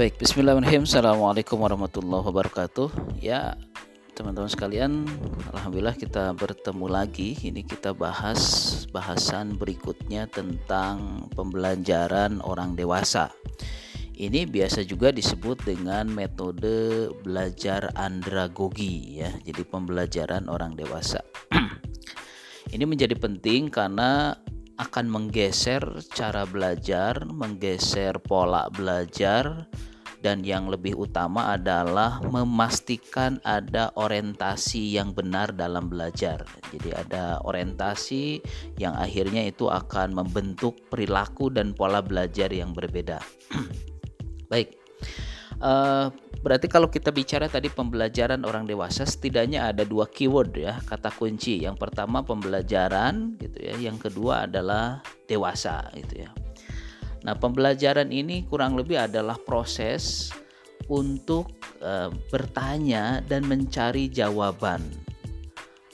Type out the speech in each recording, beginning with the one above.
Baik, bismillahirrahmanirrahim. Assalamualaikum warahmatullahi wabarakatuh. Ya, teman-teman sekalian, alhamdulillah kita bertemu lagi. Ini kita bahas bahasan berikutnya tentang pembelajaran orang dewasa. Ini biasa juga disebut dengan metode belajar andragogi ya. Jadi pembelajaran orang dewasa. Ini menjadi penting karena akan menggeser cara belajar, menggeser pola belajar dan yang lebih utama adalah memastikan ada orientasi yang benar dalam belajar. Jadi ada orientasi yang akhirnya itu akan membentuk perilaku dan pola belajar yang berbeda. Baik. Uh, berarti kalau kita bicara tadi pembelajaran orang dewasa setidaknya ada dua keyword ya kata kunci yang pertama pembelajaran gitu ya yang kedua adalah dewasa gitu ya Nah, pembelajaran ini kurang lebih adalah proses untuk e, bertanya dan mencari jawaban.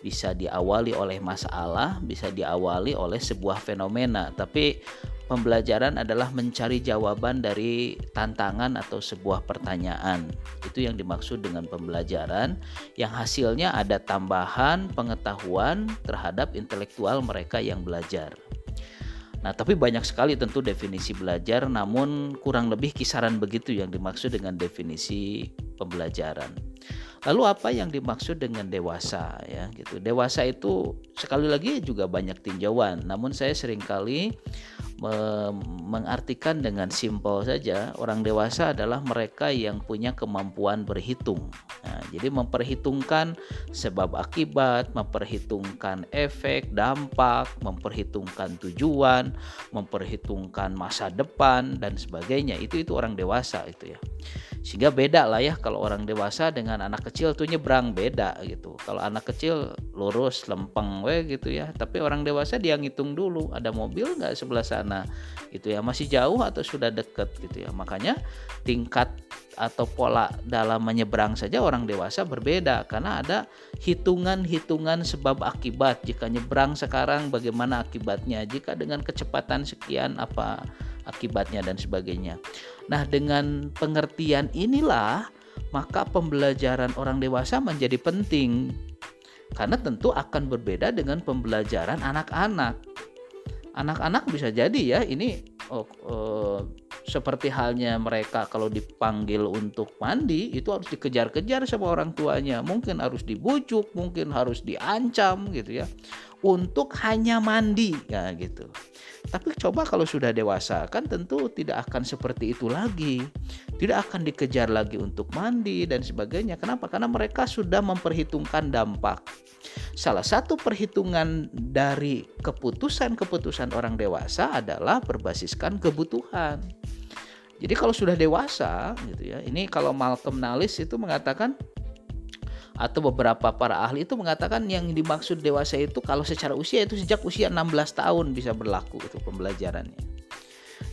Bisa diawali oleh masalah, bisa diawali oleh sebuah fenomena, tapi pembelajaran adalah mencari jawaban dari tantangan atau sebuah pertanyaan. Itu yang dimaksud dengan pembelajaran yang hasilnya ada tambahan pengetahuan terhadap intelektual mereka yang belajar. Nah, tapi banyak sekali tentu definisi belajar, namun kurang lebih kisaran begitu yang dimaksud dengan definisi pembelajaran. Lalu apa yang dimaksud dengan dewasa ya gitu. Dewasa itu sekali lagi juga banyak tinjauan, namun saya sering kali mengartikan dengan simpel saja orang dewasa adalah mereka yang punya kemampuan berhitung. Jadi memperhitungkan sebab akibat, memperhitungkan efek, dampak, memperhitungkan tujuan, memperhitungkan masa depan dan sebagainya. Itu itu orang dewasa itu ya. Sehingga beda lah ya kalau orang dewasa dengan anak kecil tuh nyebrang beda gitu. Kalau anak kecil lurus lempeng we gitu ya. Tapi orang dewasa dia ngitung dulu ada mobil nggak sebelah sana gitu ya. Masih jauh atau sudah deket gitu ya. Makanya tingkat atau pola dalam menyeberang saja orang dewasa berbeda karena ada hitungan-hitungan sebab akibat. Jika nyebrang sekarang bagaimana akibatnya? Jika dengan kecepatan sekian apa akibatnya dan sebagainya. Nah, dengan pengertian inilah maka pembelajaran orang dewasa menjadi penting karena tentu akan berbeda dengan pembelajaran anak-anak. Anak-anak bisa jadi ya ini oh, oh, seperti halnya mereka kalau dipanggil untuk mandi itu harus dikejar-kejar sama orang tuanya mungkin harus dibujuk mungkin harus diancam gitu ya untuk hanya mandi ya gitu tapi coba kalau sudah dewasa kan tentu tidak akan seperti itu lagi. Tidak akan dikejar lagi untuk mandi dan sebagainya. Kenapa? Karena mereka sudah memperhitungkan dampak. Salah satu perhitungan dari keputusan-keputusan orang dewasa adalah berbasiskan kebutuhan. Jadi kalau sudah dewasa gitu ya. Ini kalau Malcolm Nalis itu mengatakan atau beberapa para ahli itu mengatakan yang dimaksud dewasa itu kalau secara usia itu sejak usia 16 tahun bisa berlaku itu pembelajarannya.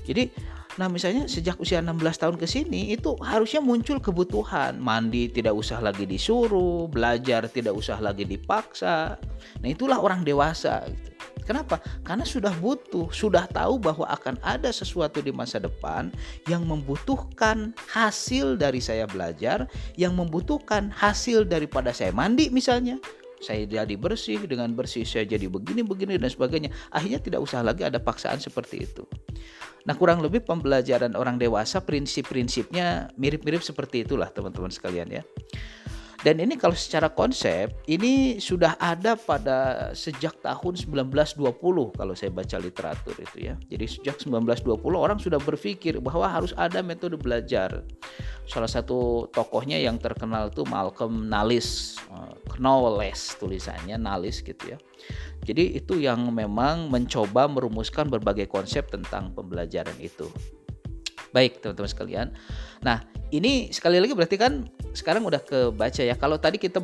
Jadi nah misalnya sejak usia 16 tahun ke sini itu harusnya muncul kebutuhan mandi tidak usah lagi disuruh, belajar tidak usah lagi dipaksa. Nah itulah orang dewasa gitu. Kenapa? Karena sudah butuh, sudah tahu bahwa akan ada sesuatu di masa depan yang membutuhkan hasil dari saya belajar, yang membutuhkan hasil daripada saya mandi misalnya. Saya jadi bersih, dengan bersih saya jadi begini-begini dan sebagainya. Akhirnya tidak usah lagi ada paksaan seperti itu. Nah, kurang lebih pembelajaran orang dewasa prinsip-prinsipnya mirip-mirip seperti itulah teman-teman sekalian ya. Dan ini kalau secara konsep ini sudah ada pada sejak tahun 1920 kalau saya baca literatur itu ya. Jadi sejak 1920 orang sudah berpikir bahwa harus ada metode belajar. Salah satu tokohnya yang terkenal itu Malcolm Nalis, eh, Knowles tulisannya Nalis gitu ya. Jadi itu yang memang mencoba merumuskan berbagai konsep tentang pembelajaran itu. Baik teman-teman sekalian. Nah ini sekali lagi berarti kan sekarang udah kebaca ya. Kalau tadi kita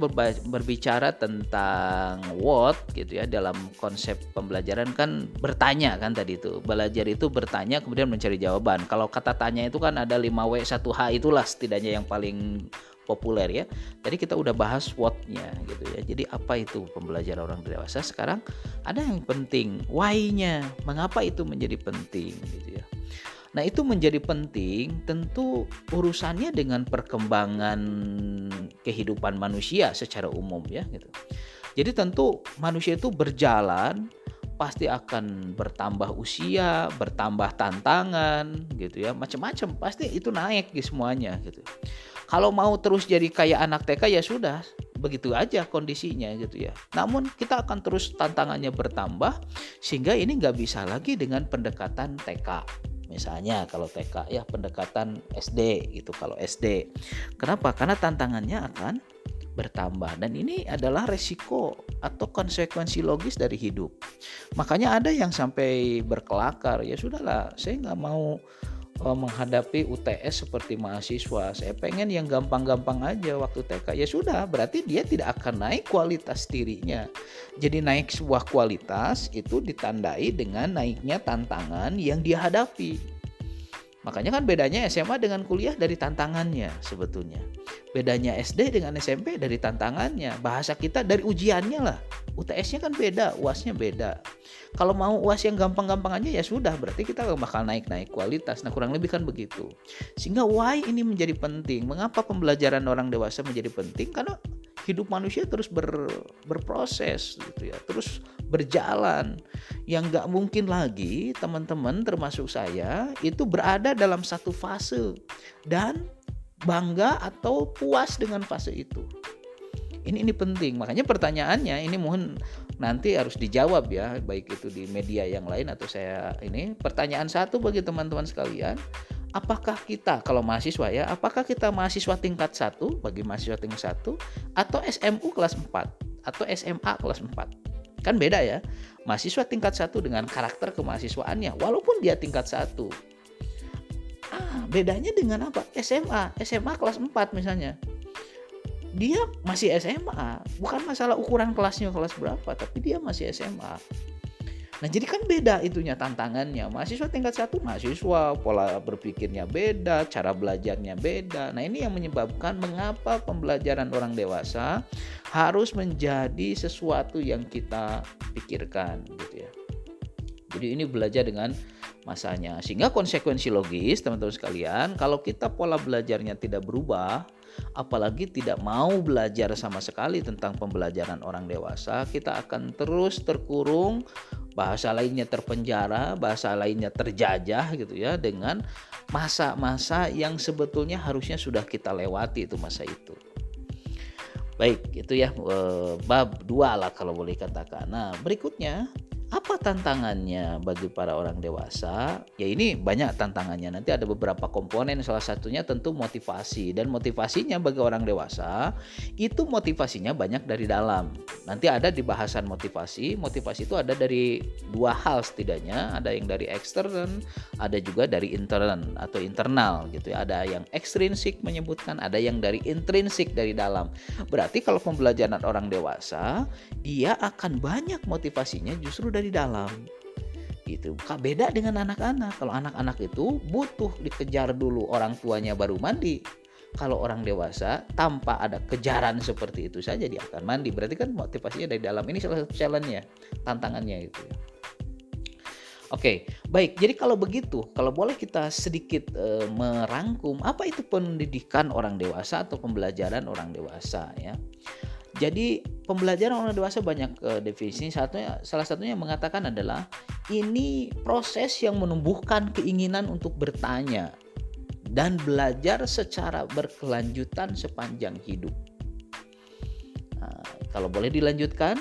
berbicara tentang what gitu ya dalam konsep pembelajaran kan bertanya kan tadi itu. Belajar itu bertanya kemudian mencari jawaban. Kalau kata tanya itu kan ada 5W 1H itulah setidaknya yang paling populer ya. Tadi kita udah bahas what-nya gitu ya. Jadi apa itu pembelajaran orang dewasa? Sekarang ada yang penting, why-nya. Mengapa itu menjadi penting gitu ya. Nah, itu menjadi penting tentu urusannya dengan perkembangan kehidupan manusia secara umum ya gitu. Jadi tentu manusia itu berjalan pasti akan bertambah usia, bertambah tantangan gitu ya, macam-macam pasti itu naik di semuanya gitu. Kalau mau terus jadi kayak anak TK ya sudah, begitu aja kondisinya gitu ya. Namun kita akan terus tantangannya bertambah sehingga ini nggak bisa lagi dengan pendekatan TK. Misalnya kalau TK ya pendekatan SD gitu kalau SD. Kenapa? Karena tantangannya akan bertambah dan ini adalah resiko atau konsekuensi logis dari hidup. Makanya ada yang sampai berkelakar, ya sudahlah, saya nggak mau uh, menghadapi UTS seperti mahasiswa. Saya pengen yang gampang-gampang aja waktu TK. Ya sudah, berarti dia tidak akan naik kualitas dirinya. Jadi naik sebuah kualitas itu ditandai dengan naiknya tantangan yang dia hadapi. Makanya kan bedanya SMA dengan kuliah dari tantangannya sebetulnya. Bedanya SD dengan SMP dari tantangannya. Bahasa kita dari ujiannya lah. UTS-nya kan beda, UAS-nya beda. Kalau mau UAS yang gampang-gampang aja ya sudah, berarti kita bakal naik-naik kualitas. Nah kurang lebih kan begitu. Sehingga why ini menjadi penting. Mengapa pembelajaran orang dewasa menjadi penting? Karena hidup manusia terus ber, berproses gitu ya, terus berjalan. Yang nggak mungkin lagi teman-teman termasuk saya itu berada dalam satu fase dan bangga atau puas dengan fase itu. Ini ini penting. Makanya pertanyaannya ini mohon nanti harus dijawab ya, baik itu di media yang lain atau saya ini. Pertanyaan satu bagi teman-teman sekalian, apakah kita kalau mahasiswa ya, apakah kita mahasiswa tingkat satu bagi mahasiswa tingkat satu atau SMU kelas 4 atau SMA kelas 4? Kan beda ya. Mahasiswa tingkat satu dengan karakter kemahasiswaannya walaupun dia tingkat satu. Bedanya dengan apa? SMA, SMA kelas 4 misalnya. Dia masih SMA, bukan masalah ukuran kelasnya kelas berapa, tapi dia masih SMA Nah jadi kan beda itunya tantangannya. Mahasiswa tingkat satu mahasiswa pola berpikirnya beda, cara belajarnya beda. Nah ini yang menyebabkan mengapa pembelajaran orang dewasa harus menjadi sesuatu yang kita pikirkan gitu ya. Jadi ini belajar dengan masanya. Sehingga konsekuensi logis teman-teman sekalian, kalau kita pola belajarnya tidak berubah, apalagi tidak mau belajar sama sekali tentang pembelajaran orang dewasa, kita akan terus terkurung bahasa lainnya terpenjara, bahasa lainnya terjajah gitu ya dengan masa-masa yang sebetulnya harusnya sudah kita lewati itu masa itu. Baik, itu ya eh, bab dua lah kalau boleh katakan. Nah, berikutnya apa tantangannya bagi para orang dewasa? Ya ini banyak tantangannya. Nanti ada beberapa komponen. Salah satunya tentu motivasi dan motivasinya bagi orang dewasa itu motivasinya banyak dari dalam. Nanti ada di bahasan motivasi. Motivasi itu ada dari dua hal setidaknya. Ada yang dari ekstern, ada juga dari intern atau internal gitu ya. Ada yang ekstrinsik menyebutkan, ada yang dari intrinsik dari dalam. Berarti kalau pembelajaran orang dewasa, dia akan banyak motivasinya justru dari dalam gitu. Beda dengan anak-anak. Kalau anak-anak itu butuh dikejar dulu orang tuanya baru mandi. Kalau orang dewasa tanpa ada kejaran seperti itu saja dia akan mandi. Berarti kan motivasinya dari dalam. Ini salah satu challenge-nya, tantangannya itu ya. Oke, baik. Jadi kalau begitu, kalau boleh kita sedikit e, merangkum apa itu pendidikan orang dewasa atau pembelajaran orang dewasa ya. Jadi pembelajaran orang dewasa banyak uh, definisi. Satunya, salah satunya yang mengatakan adalah ini proses yang menumbuhkan keinginan untuk bertanya dan belajar secara berkelanjutan sepanjang hidup. Nah, kalau boleh dilanjutkan,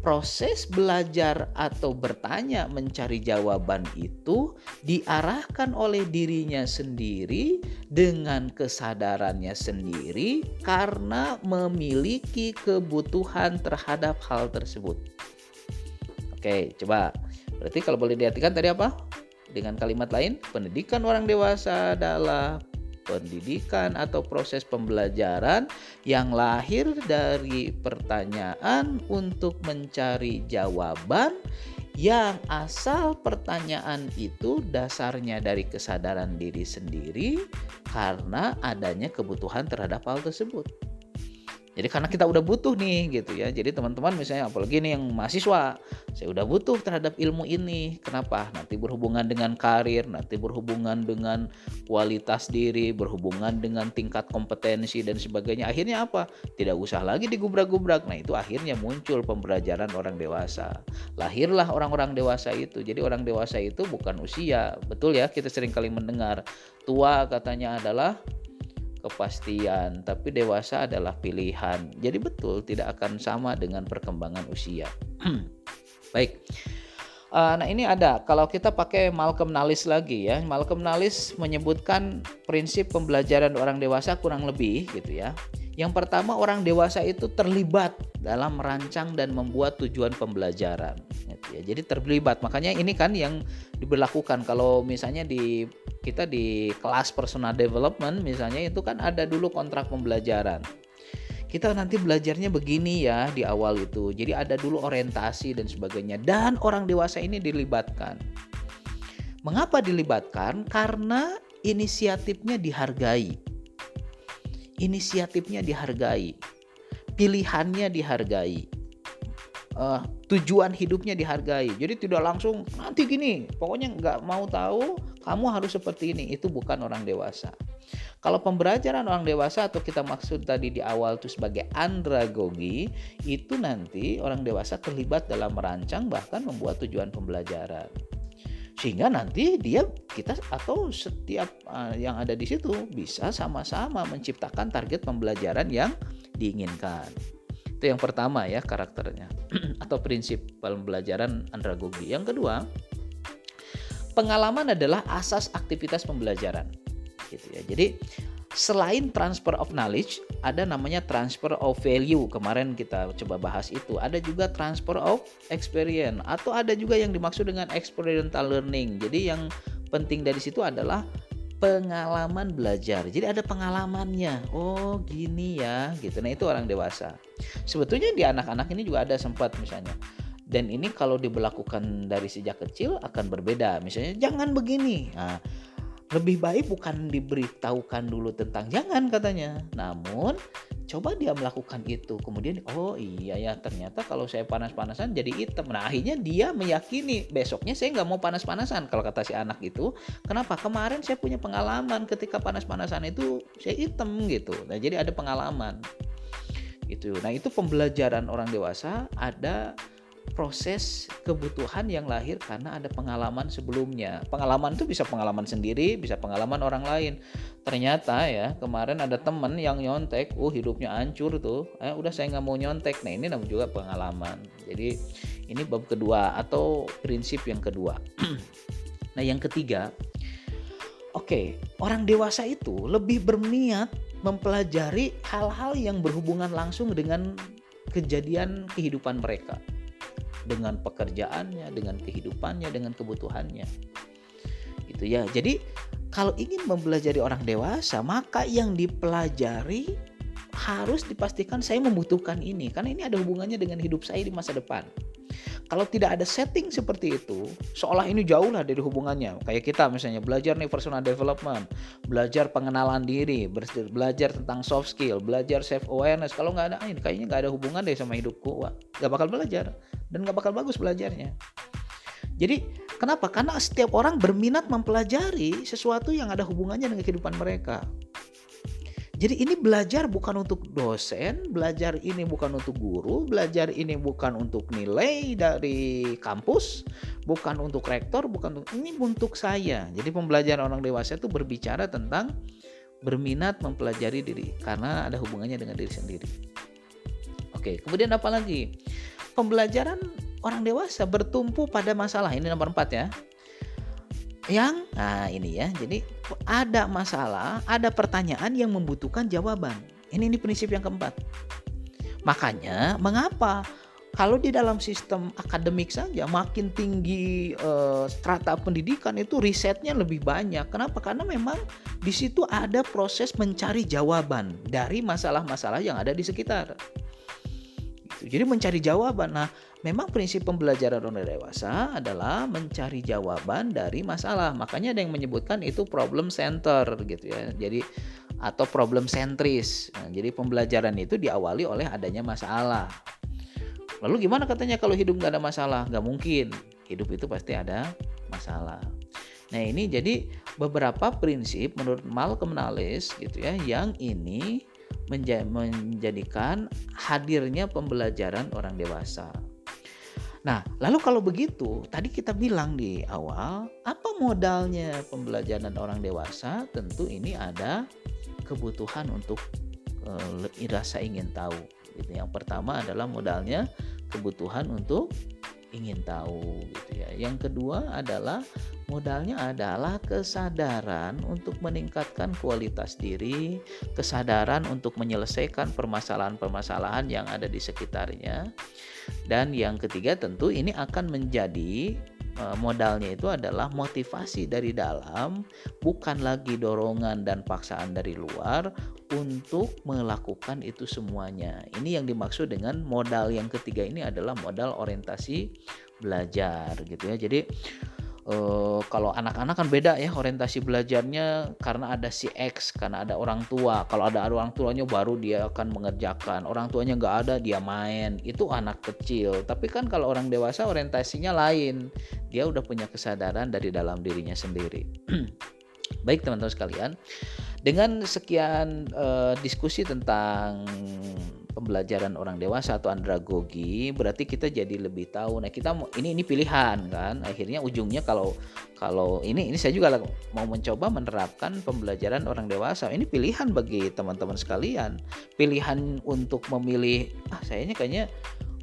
proses belajar atau bertanya mencari jawaban itu diarahkan oleh dirinya sendiri dengan kesadarannya sendiri karena memiliki kebutuhan terhadap hal tersebut. Oke, coba. Berarti kalau boleh diartikan tadi apa? Dengan kalimat lain, pendidikan orang dewasa adalah pendidikan atau proses pembelajaran yang lahir dari pertanyaan untuk mencari jawaban yang asal pertanyaan itu dasarnya dari kesadaran diri sendiri karena adanya kebutuhan terhadap hal tersebut. Jadi karena kita udah butuh nih gitu ya. Jadi teman-teman misalnya apalagi nih yang mahasiswa, saya udah butuh terhadap ilmu ini. Kenapa? Nanti berhubungan dengan karir, nanti berhubungan dengan kualitas diri, berhubungan dengan tingkat kompetensi dan sebagainya. Akhirnya apa? Tidak usah lagi digubrak-gubrak. Nah, itu akhirnya muncul pembelajaran orang dewasa. Lahirlah orang-orang dewasa itu. Jadi orang dewasa itu bukan usia. Betul ya, kita sering kali mendengar tua katanya adalah kepastian, tapi dewasa adalah pilihan. Jadi betul tidak akan sama dengan perkembangan usia. Baik. Uh, nah ini ada kalau kita pakai Malcolm Nalis lagi ya. Malcolm Nalis menyebutkan prinsip pembelajaran orang dewasa kurang lebih gitu ya. Yang pertama orang dewasa itu terlibat dalam merancang dan membuat tujuan pembelajaran. Ya. Jadi terlibat. Makanya ini kan yang diberlakukan kalau misalnya di kita di kelas personal development misalnya itu kan ada dulu kontrak pembelajaran. Kita nanti belajarnya begini ya di awal itu. Jadi ada dulu orientasi dan sebagainya dan orang dewasa ini dilibatkan. Mengapa dilibatkan? Karena inisiatifnya dihargai inisiatifnya dihargai, pilihannya dihargai, uh, tujuan hidupnya dihargai. Jadi tidak langsung nanti gini, pokoknya nggak mau tahu kamu harus seperti ini. Itu bukan orang dewasa. Kalau pembelajaran orang dewasa atau kita maksud tadi di awal itu sebagai andragogi, itu nanti orang dewasa terlibat dalam merancang bahkan membuat tujuan pembelajaran sehingga nanti dia kita atau setiap uh, yang ada di situ bisa sama-sama menciptakan target pembelajaran yang diinginkan. Itu yang pertama ya karakternya atau prinsip pembelajaran andragogi. Yang kedua, pengalaman adalah asas aktivitas pembelajaran. Gitu ya. Jadi selain transfer of knowledge, ada namanya transfer of value. Kemarin kita coba bahas itu. Ada juga transfer of experience atau ada juga yang dimaksud dengan experiential learning. Jadi yang penting dari situ adalah pengalaman belajar. Jadi ada pengalamannya. Oh, gini ya, gitu. Nah, itu orang dewasa. Sebetulnya di anak-anak ini juga ada sempat misalnya dan ini kalau diberlakukan dari sejak kecil akan berbeda. Misalnya jangan begini. Nah, lebih baik bukan diberitahukan dulu tentang jangan katanya namun coba dia melakukan itu. Kemudian oh iya ya ternyata kalau saya panas-panasan jadi hitam. Nah akhirnya dia meyakini besoknya saya nggak mau panas-panasan. Kalau kata si anak itu kenapa? Kemarin saya punya pengalaman ketika panas-panasan itu saya hitam gitu. Nah jadi ada pengalaman. Itu nah itu pembelajaran orang dewasa ada proses kebutuhan yang lahir karena ada pengalaman sebelumnya. Pengalaman itu bisa pengalaman sendiri, bisa pengalaman orang lain. Ternyata ya kemarin ada temen yang nyontek, uh hidupnya hancur tuh. Eh, udah saya nggak mau nyontek. Nah ini namanya juga pengalaman. Jadi ini bab kedua atau prinsip yang kedua. nah yang ketiga, oke okay, orang dewasa itu lebih berniat mempelajari hal-hal yang berhubungan langsung dengan kejadian kehidupan mereka dengan pekerjaannya, dengan kehidupannya, dengan kebutuhannya. Gitu ya. Jadi kalau ingin mempelajari orang dewasa, maka yang dipelajari harus dipastikan saya membutuhkan ini karena ini ada hubungannya dengan hidup saya di masa depan. Kalau tidak ada setting seperti itu, seolah ini jauh lah dari hubungannya. Kayak kita misalnya belajar nih personal development, belajar pengenalan diri, belajar tentang soft skill, belajar self awareness. Kalau nggak ada, ini kayaknya nggak ada hubungan deh sama hidupku, Wah, nggak bakal belajar dan nggak bakal bagus belajarnya. Jadi kenapa? Karena setiap orang berminat mempelajari sesuatu yang ada hubungannya dengan kehidupan mereka. Jadi ini belajar bukan untuk dosen, belajar ini bukan untuk guru, belajar ini bukan untuk nilai dari kampus, bukan untuk rektor, bukan untuk ini untuk saya. Jadi pembelajaran orang dewasa itu berbicara tentang berminat mempelajari diri karena ada hubungannya dengan diri sendiri. Oke, kemudian apa lagi? Pembelajaran orang dewasa bertumpu pada masalah. Ini nomor empat ya yang nah ini ya. Jadi ada masalah ada pertanyaan yang membutuhkan jawaban. Ini ini prinsip yang keempat. Makanya mengapa? Kalau di dalam sistem akademik saja makin tinggi eh, strata pendidikan itu risetnya lebih banyak. Kenapa? Karena memang di situ ada proses mencari jawaban dari masalah-masalah yang ada di sekitar jadi mencari jawaban nah memang prinsip pembelajaran orang dewasa adalah mencari jawaban dari masalah. Makanya ada yang menyebutkan itu problem center gitu ya. Jadi atau problem sentris. Nah, jadi pembelajaran itu diawali oleh adanya masalah. Lalu gimana katanya kalau hidup nggak ada masalah? Nggak mungkin. Hidup itu pasti ada masalah. Nah ini jadi beberapa prinsip menurut Malcolm Knowles gitu ya yang ini menjadikan hadirnya pembelajaran orang dewasa. Nah, lalu kalau begitu, tadi kita bilang di awal, apa modalnya pembelajaran orang dewasa? Tentu ini ada kebutuhan untuk uh, rasa ingin tahu. Yang pertama adalah modalnya kebutuhan untuk ingin tahu gitu ya. Yang kedua adalah modalnya adalah kesadaran untuk meningkatkan kualitas diri, kesadaran untuk menyelesaikan permasalahan-permasalahan yang ada di sekitarnya. Dan yang ketiga tentu ini akan menjadi Eh, modalnya itu adalah motivasi dari dalam, bukan lagi dorongan dan paksaan dari luar untuk melakukan itu semuanya. Ini yang dimaksud dengan modal yang ketiga ini adalah modal orientasi belajar gitu ya. Jadi uh, kalau anak-anak kan beda ya orientasi belajarnya karena ada si X karena ada orang tua. Kalau ada orang tuanya baru dia akan mengerjakan. Orang tuanya nggak ada dia main. Itu anak kecil. Tapi kan kalau orang dewasa orientasinya lain. Dia udah punya kesadaran dari dalam dirinya sendiri. Baik teman-teman sekalian dengan sekian uh, diskusi tentang pembelajaran orang dewasa atau andragogi berarti kita jadi lebih tahu nah kita mau ini ini pilihan kan? Akhirnya ujungnya kalau kalau ini ini saya juga mau mencoba menerapkan pembelajaran orang dewasa. Ini pilihan bagi teman-teman sekalian. Pilihan untuk memilih ah sayanya kayaknya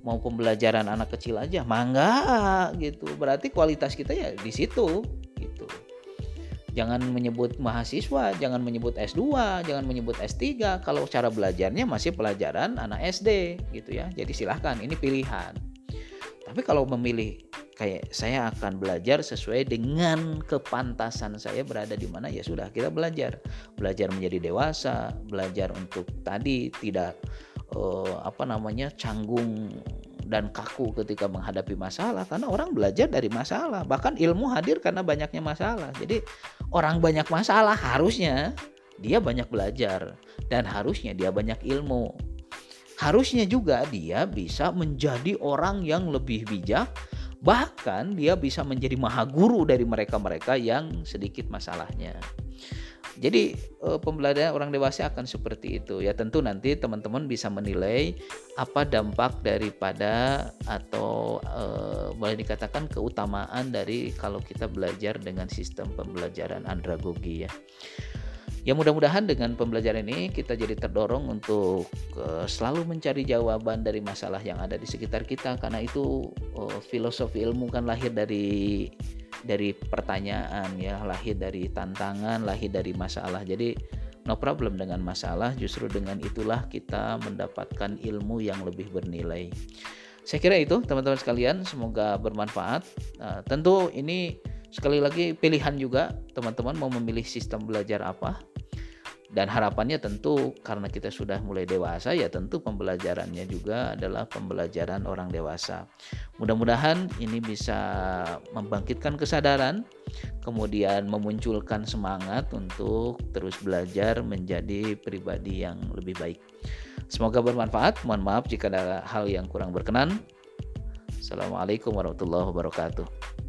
mau pembelajaran anak kecil aja. Mangga gitu. Berarti kualitas kita ya di situ jangan menyebut mahasiswa, jangan menyebut S2, jangan menyebut S3 kalau cara belajarnya masih pelajaran anak SD gitu ya. Jadi silahkan ini pilihan. Tapi kalau memilih kayak saya akan belajar sesuai dengan kepantasan saya berada di mana ya sudah kita belajar. Belajar menjadi dewasa, belajar untuk tadi tidak uh, apa namanya canggung dan kaku ketika menghadapi masalah karena orang belajar dari masalah bahkan ilmu hadir karena banyaknya masalah jadi orang banyak masalah harusnya dia banyak belajar dan harusnya dia banyak ilmu. Harusnya juga dia bisa menjadi orang yang lebih bijak bahkan dia bisa menjadi maha guru dari mereka-mereka yang sedikit masalahnya jadi uh, pembelajaran orang dewasa akan seperti itu ya tentu nanti teman-teman bisa menilai apa dampak daripada atau uh, boleh dikatakan keutamaan dari kalau kita belajar dengan sistem pembelajaran andragogi ya. Ya mudah-mudahan dengan pembelajaran ini kita jadi terdorong untuk uh, selalu mencari jawaban dari masalah yang ada di sekitar kita. Karena itu uh, filosofi ilmu kan lahir dari dari pertanyaan ya lahir dari tantangan lahir dari masalah. Jadi no problem dengan masalah. Justru dengan itulah kita mendapatkan ilmu yang lebih bernilai. Saya kira itu teman-teman sekalian. Semoga bermanfaat. Nah, tentu ini sekali lagi pilihan juga teman-teman mau memilih sistem belajar apa dan harapannya tentu karena kita sudah mulai dewasa ya tentu pembelajarannya juga adalah pembelajaran orang dewasa. Mudah-mudahan ini bisa membangkitkan kesadaran kemudian memunculkan semangat untuk terus belajar menjadi pribadi yang lebih baik. Semoga bermanfaat. Mohon maaf jika ada hal yang kurang berkenan. Assalamualaikum warahmatullahi wabarakatuh.